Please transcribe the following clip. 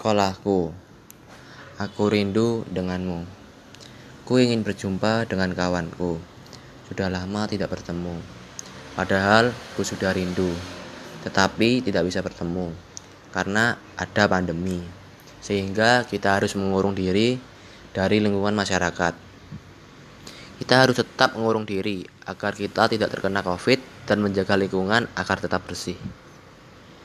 Sekolahku, aku rindu denganmu. Ku ingin berjumpa dengan kawanku. Sudah lama tidak bertemu. Padahal ku sudah rindu, tetapi tidak bisa bertemu karena ada pandemi. Sehingga kita harus mengurung diri dari lingkungan masyarakat. Kita harus tetap mengurung diri agar kita tidak terkena COVID dan menjaga lingkungan agar tetap bersih.